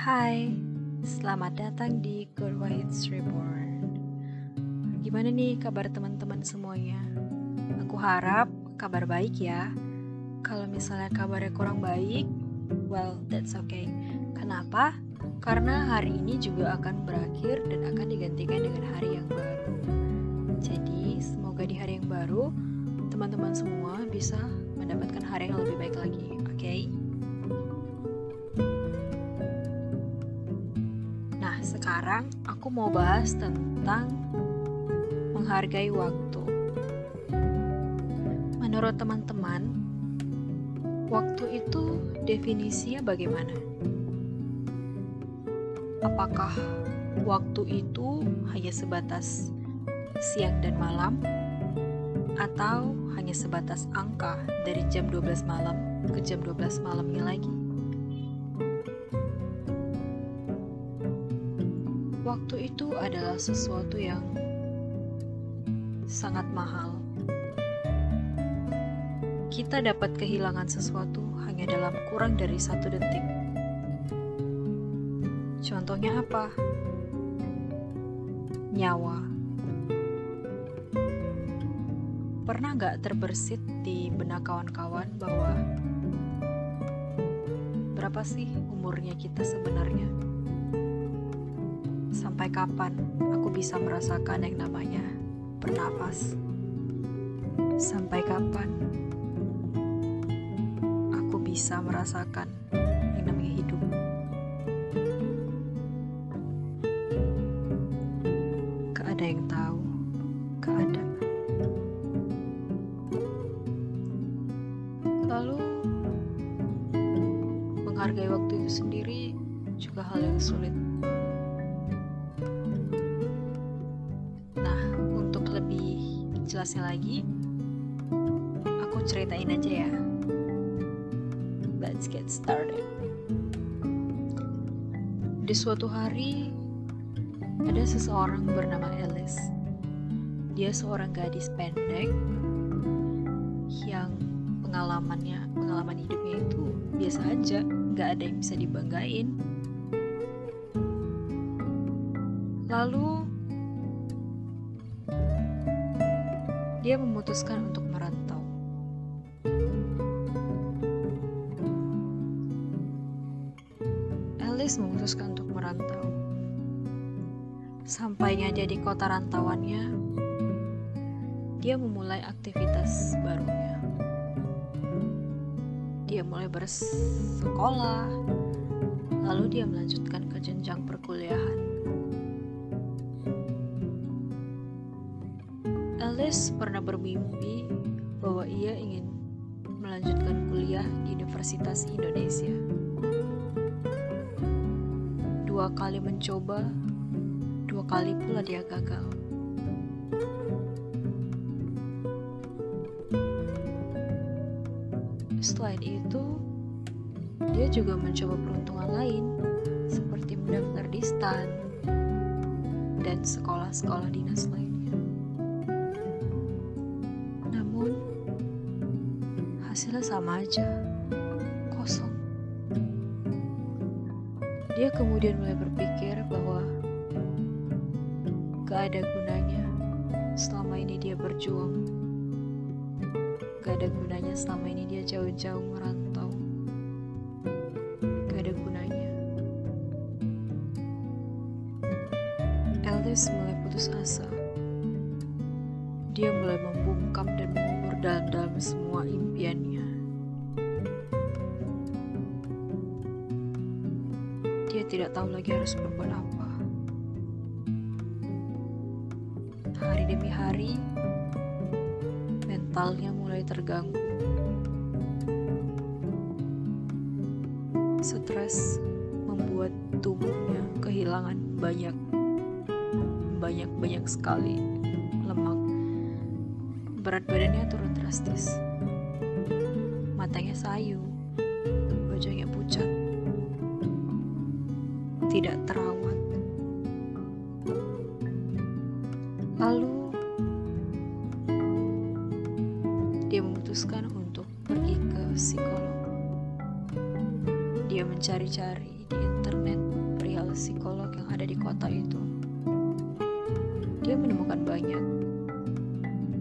Hai, selamat datang di Good Vibes Reborn. Gimana nih kabar teman-teman semuanya? Aku harap kabar baik ya. Kalau misalnya kabarnya kurang baik, well, that's okay. Kenapa? Karena hari ini juga akan berakhir dan akan digantikan dengan hari yang baru. Jadi, semoga di hari yang baru, teman-teman semua bisa mendapatkan hari yang lebih baik lagi, oke? Okay? Sekarang aku mau bahas tentang menghargai waktu. Menurut teman-teman, waktu itu definisinya bagaimana? Apakah waktu itu hanya sebatas siang dan malam atau hanya sebatas angka dari jam 12 malam ke jam 12 malamnya lagi? Waktu itu adalah sesuatu yang sangat mahal. Kita dapat kehilangan sesuatu hanya dalam kurang dari satu detik. Contohnya apa? Nyawa. Pernah gak terbersit di benak kawan-kawan bahwa berapa sih umurnya kita sebenarnya? Sampai kapan aku bisa merasakan yang namanya bernapas? Sampai kapan aku bisa merasakan yang namanya hidup? Gak ada yang tahu, ada. Lalu, menghargai waktu itu sendiri juga hal yang sulit. Jelasnya lagi, aku ceritain aja ya. Let's get started. Di suatu hari, ada seseorang bernama Alice. Dia seorang gadis pendek yang pengalamannya, pengalaman hidupnya itu biasa aja, gak ada yang bisa dibanggain. Lalu dia memutuskan untuk merantau. Alice memutuskan untuk merantau. Sampainya dia di kota rantauannya, dia memulai aktivitas barunya. Dia mulai bersekolah, lalu dia melanjutkan ke jenjang perkuliahan. Alice pernah bermimpi bahwa ia ingin melanjutkan kuliah di Universitas Indonesia. Dua kali mencoba, dua kali pula dia gagal. Selain itu, dia juga mencoba peruntungan lain, seperti mendaftar di STAN dan sekolah-sekolah dinas lain. Hasilnya sama aja, kosong. Dia kemudian mulai berpikir bahwa gak ada gunanya selama ini dia berjuang. Gak ada gunanya selama ini dia jauh-jauh merantau. Gak ada gunanya. Eldis mulai putus asa. Dia mulai membungkam dan mengubur dalam-dalam semua impiannya. Tidak tahu lagi harus berbuat apa. Hari demi hari, mentalnya mulai terganggu. Stres membuat tubuhnya kehilangan banyak banyak-banyak sekali lemak berat badannya turun drastis. Matanya sayu, wajahnya pucat, tidak terawat. Lalu dia memutuskan untuk pergi ke psikolog. Dia mencari-cari di internet psikolog yang ada di kota itu. Dia menemukan banyak,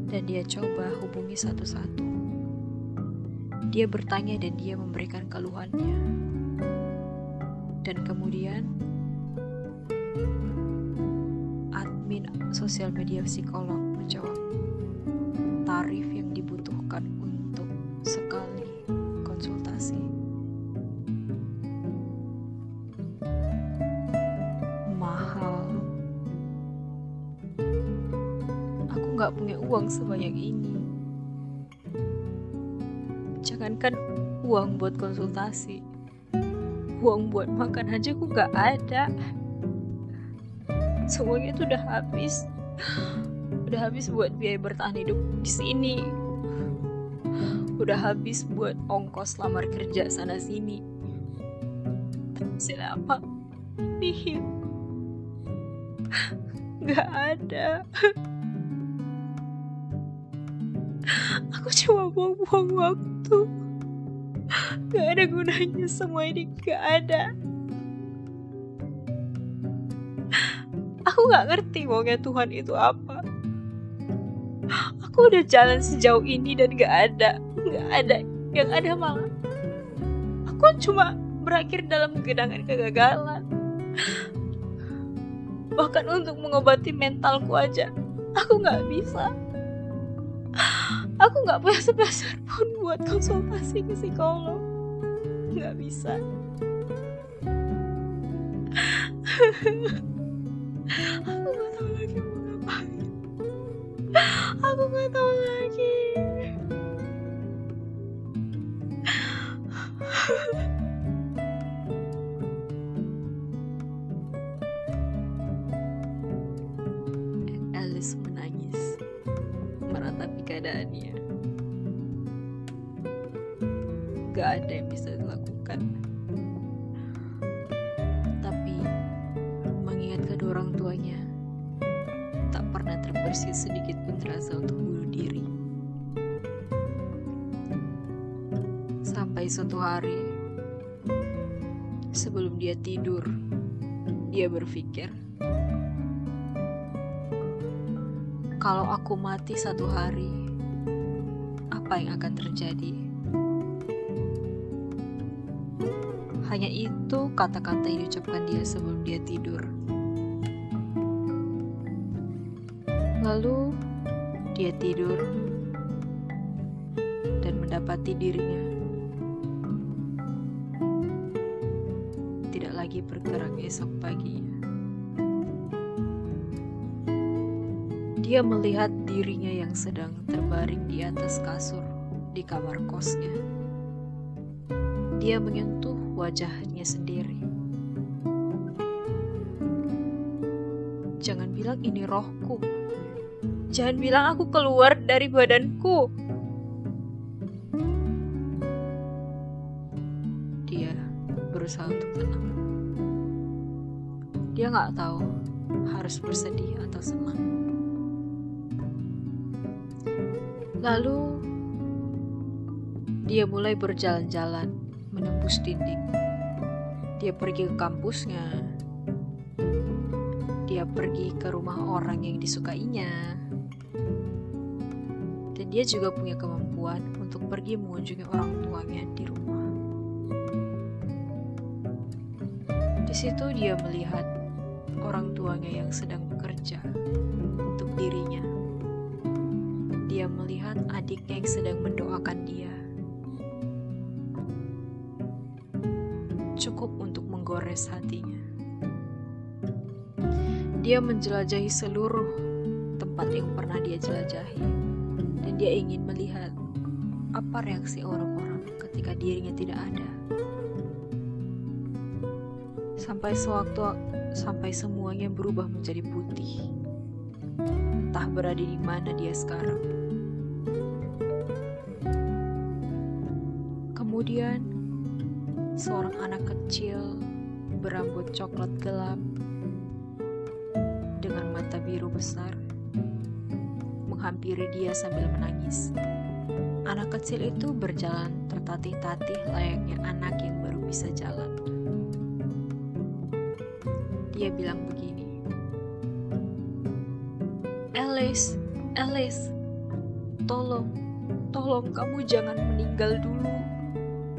dan dia coba hubungi satu-satu. Dia bertanya dan dia memberikan keluhannya. Dan kemudian, admin sosial media psikolog menjawab tarif yang dibutuhkan untuk sekali konsultasi. Mahal. Aku nggak punya uang sebanyak ini. Jangankan uang buat konsultasi, uang buat makan aja aku nggak ada. Semuanya itu udah habis. Udah habis buat biaya bertahan hidup di sini. Udah habis buat ongkos lamar kerja sana sini. Hasil apa nihil. Nggak ada. Aku cuma buang-buang waktu nggak ada gunanya semua ini nggak ada. Aku nggak ngerti maunya Tuhan itu apa. Aku udah jalan sejauh ini dan gak ada gak ada yang ada malah. Aku cuma berakhir dalam genangan kegagalan. Bahkan untuk mengobati mentalku aja aku nggak bisa aku nggak punya sebesar pun buat konsultasi ke psikolog. Nggak bisa. Aku nggak tahu lagi hari, sebelum dia tidur, dia berpikir, kalau aku mati satu hari, apa yang akan terjadi? Hanya itu kata-kata yang diucapkan dia sebelum dia tidur. Lalu dia tidur dan mendapati dirinya bergerak esok paginya. Dia melihat dirinya yang sedang terbaring di atas kasur di kamar kosnya. Dia menyentuh wajahnya sendiri. Jangan bilang ini rohku. Jangan bilang aku keluar dari badanku. Dia nggak tahu harus bersedih atau senang. Lalu dia mulai berjalan-jalan menembus dinding. Dia pergi ke kampusnya. Dia pergi ke rumah orang yang disukainya. Dan dia juga punya kemampuan untuk pergi mengunjungi orang tuanya di rumah. Di situ dia melihat orang tuanya yang sedang bekerja untuk dirinya. Dia melihat adiknya yang sedang mendoakan dia. Cukup untuk menggores hatinya. Dia menjelajahi seluruh tempat yang pernah dia jelajahi, dan dia ingin melihat apa reaksi orang-orang ketika dirinya tidak ada. Sampai sewaktu sampai semuanya berubah menjadi putih. Entah berada di mana dia sekarang. Kemudian, seorang anak kecil berambut coklat gelap dengan mata biru besar menghampiri dia sambil menangis. Anak kecil itu berjalan tertatih-tatih layaknya anak yang baru bisa jalan. Dia bilang begini. Alice, Alice, tolong, tolong kamu jangan meninggal dulu.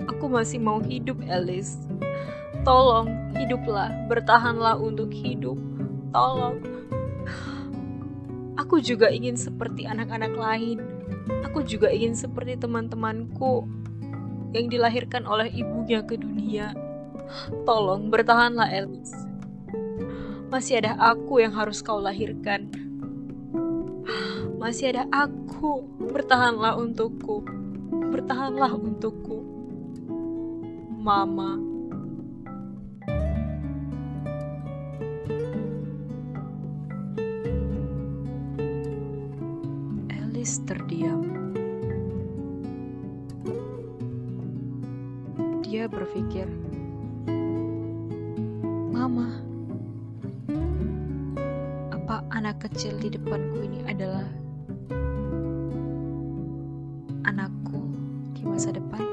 Aku masih mau hidup, Alice. Tolong, hiduplah, bertahanlah untuk hidup. Tolong. Aku juga ingin seperti anak-anak lain. Aku juga ingin seperti teman-temanku yang dilahirkan oleh ibunya ke dunia. Tolong bertahanlah, Alice. Masih ada aku yang harus kau lahirkan. Masih ada aku. Bertahanlah untukku. Bertahanlah untukku. Mama. Alice terdiam. Dia berpikir, kecil di depanku ini adalah anakku di masa depan?"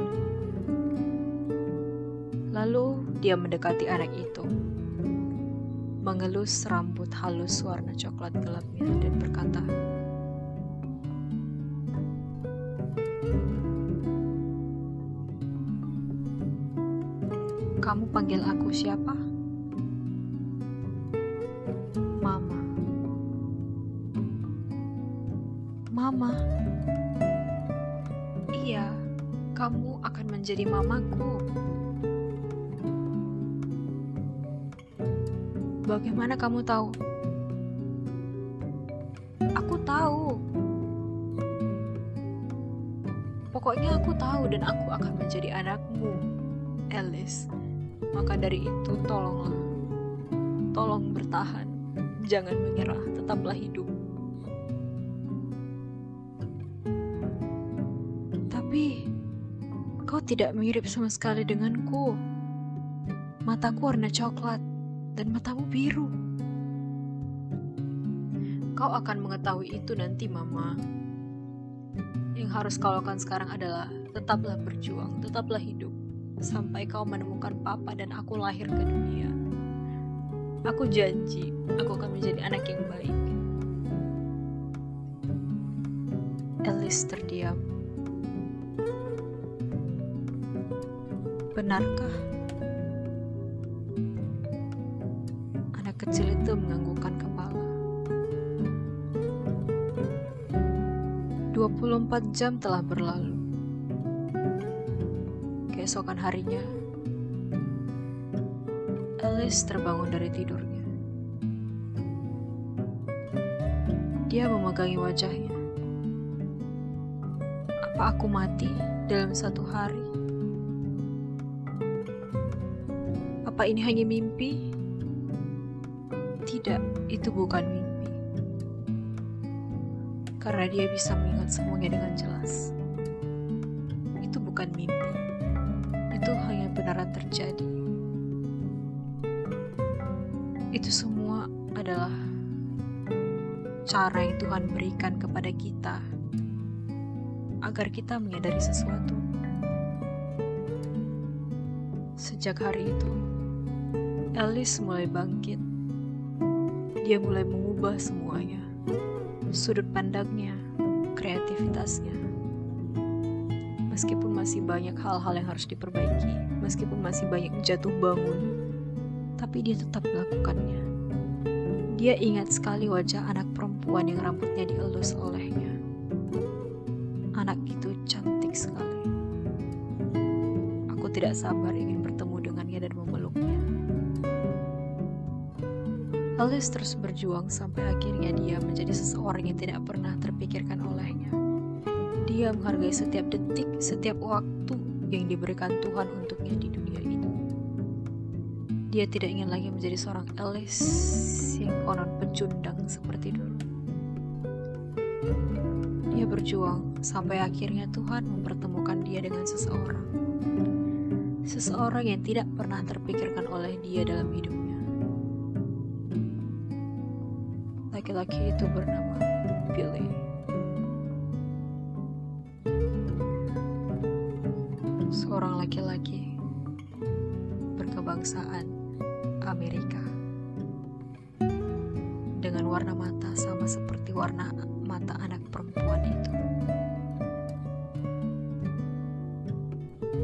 Lalu dia mendekati anak itu, mengelus rambut halus warna coklat gelapnya, dan berkata, Kamu panggil aku siapa? Menjadi mamaku. Bagaimana kamu tahu? Aku tahu. Pokoknya aku tahu dan aku akan menjadi anakmu, Alice. Maka dari itu, tolonglah, tolong bertahan, jangan menyerah, tetaplah hidup. Tidak mirip sama sekali denganku. Mataku warna coklat dan matamu biru. Kau akan mengetahui itu nanti, Mama. Yang harus kau lakukan sekarang adalah tetaplah berjuang, tetaplah hidup sampai kau menemukan papa dan aku lahir ke dunia. Aku janji, aku akan menjadi anak yang baik. Alice terdiam. Benarkah? Anak kecil itu menganggukkan kepala. 24 jam telah berlalu keesokan harinya, Alice terbangun dari tidurnya. Dia memegangi wajahnya. Apa aku mati dalam satu hari? Apa ini hanya mimpi? Tidak, itu bukan mimpi. Karena dia bisa mengingat semuanya dengan jelas. Itu bukan mimpi itu hanya benaran terjadi. Itu semua adalah cara yang Tuhan berikan kepada kita agar kita menyadari sesuatu. Sejak hari itu, Alice mulai bangkit. Dia mulai mengubah semuanya, sudut pandangnya, kreativitasnya meskipun masih banyak hal-hal yang harus diperbaiki, meskipun masih banyak jatuh bangun, tapi dia tetap melakukannya. Dia ingat sekali wajah anak perempuan yang rambutnya dielus olehnya. Anak itu cantik sekali. Aku tidak sabar ingin Alice terus berjuang sampai akhirnya dia menjadi seseorang yang tidak pernah terpikirkan olehnya dia menghargai setiap detik, setiap waktu yang diberikan Tuhan untuknya di dunia ini. Dia tidak ingin lagi menjadi seorang Alice yang konon pecundang seperti dulu. Dia berjuang sampai akhirnya Tuhan mempertemukan dia dengan seseorang. Seseorang yang tidak pernah terpikirkan oleh dia dalam hidupnya. Laki-laki itu bernama Billy. seorang laki-laki berkebangsaan Amerika. warna mata sama seperti warna mata anak perempuan itu.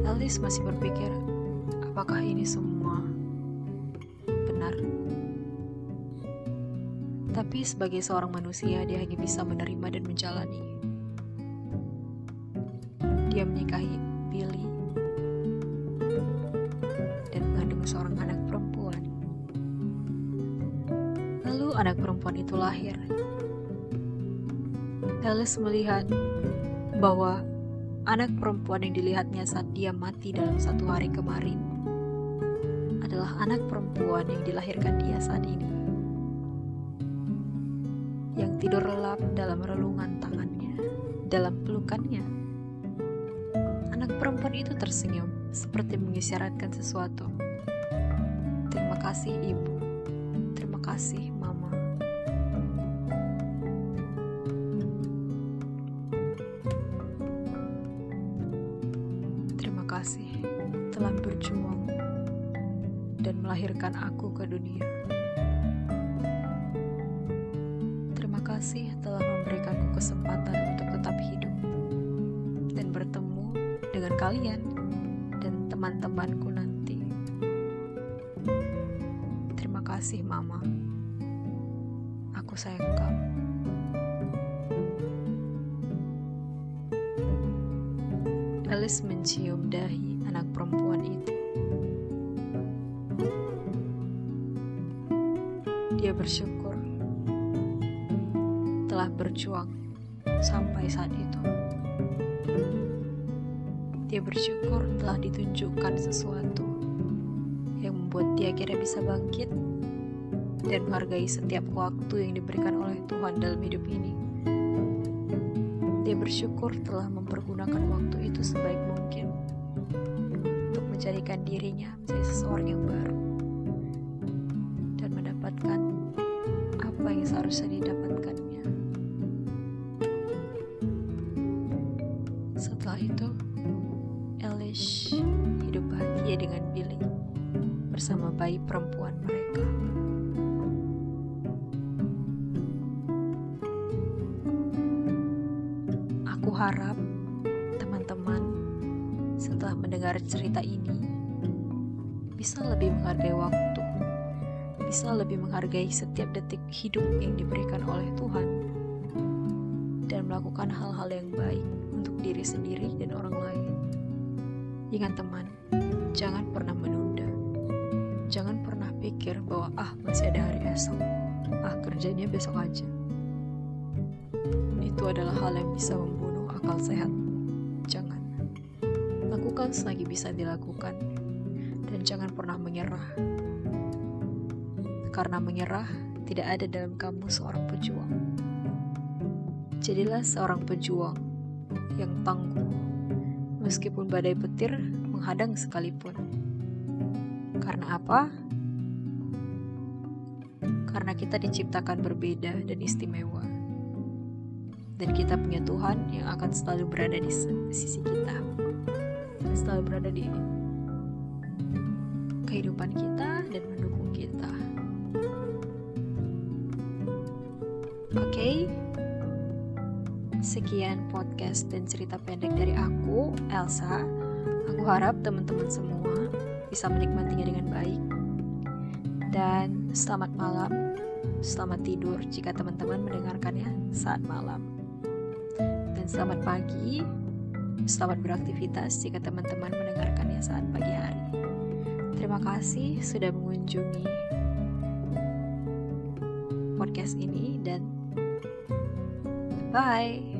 Alice masih berpikir, apakah ini semua Tapi sebagai seorang manusia, dia hanya bisa menerima dan menjalani. Dia menikahi Billy dan mengandung seorang anak perempuan. Lalu anak perempuan itu lahir. Alice melihat bahwa anak perempuan yang dilihatnya saat dia mati dalam satu hari kemarin adalah anak perempuan yang dilahirkan dia saat ini. Yang tidur lelap dalam relungan tangannya, dalam pelukannya. Anak perempuan itu tersenyum, seperti mengisyaratkan sesuatu. Terima kasih, Ibu. Terima kasih, Mama. Terima kasih telah berjuang dan melahirkan aku ke dunia. Kasih telah memberikanku kesempatan untuk tetap hidup dan bertemu dengan kalian dan teman-temanku nanti. Terima kasih, Mama. Aku sayang kamu. Alice mencium dahi anak perempuan itu. Berjuang sampai saat itu. Dia bersyukur telah ditunjukkan sesuatu yang membuat dia kira bisa bangkit dan menghargai setiap waktu yang diberikan oleh Tuhan dalam hidup ini. Dia bersyukur telah mempergunakan waktu itu sebaik mungkin untuk menjadikan dirinya menjadi seseorang yang baru dan mendapatkan apa yang seharusnya didapatkannya. Harap teman-teman setelah mendengar cerita ini bisa lebih menghargai waktu, bisa lebih menghargai setiap detik hidup yang diberikan oleh Tuhan, dan melakukan hal-hal yang baik untuk diri sendiri dan orang lain. Ingat teman, jangan pernah menunda. Jangan pernah pikir bahwa ah masih ada hari esok. Ah kerjanya besok aja. Itu adalah hal yang bisa membunuh akal sehat. Jangan. Lakukan selagi bisa dilakukan. Dan jangan pernah menyerah. Karena menyerah tidak ada dalam kamu seorang pejuang. Jadilah seorang pejuang yang tangguh meskipun badai petir menghadang sekalipun. Karena apa? Karena kita diciptakan berbeda dan istimewa. Dan kita punya Tuhan yang akan selalu berada di sisi kita. Selalu berada di kehidupan kita dan mendukung kita. Oke. Okay? Sekian podcast dan cerita pendek dari aku, Elsa. Aku harap teman-teman semua bisa menikmatinya dengan baik. Dan selamat malam, selamat tidur jika teman-teman mendengarkannya saat malam. Dan selamat pagi, selamat beraktivitas jika teman-teman mendengarkannya saat pagi hari. Terima kasih sudah mengunjungi podcast ini dan bye.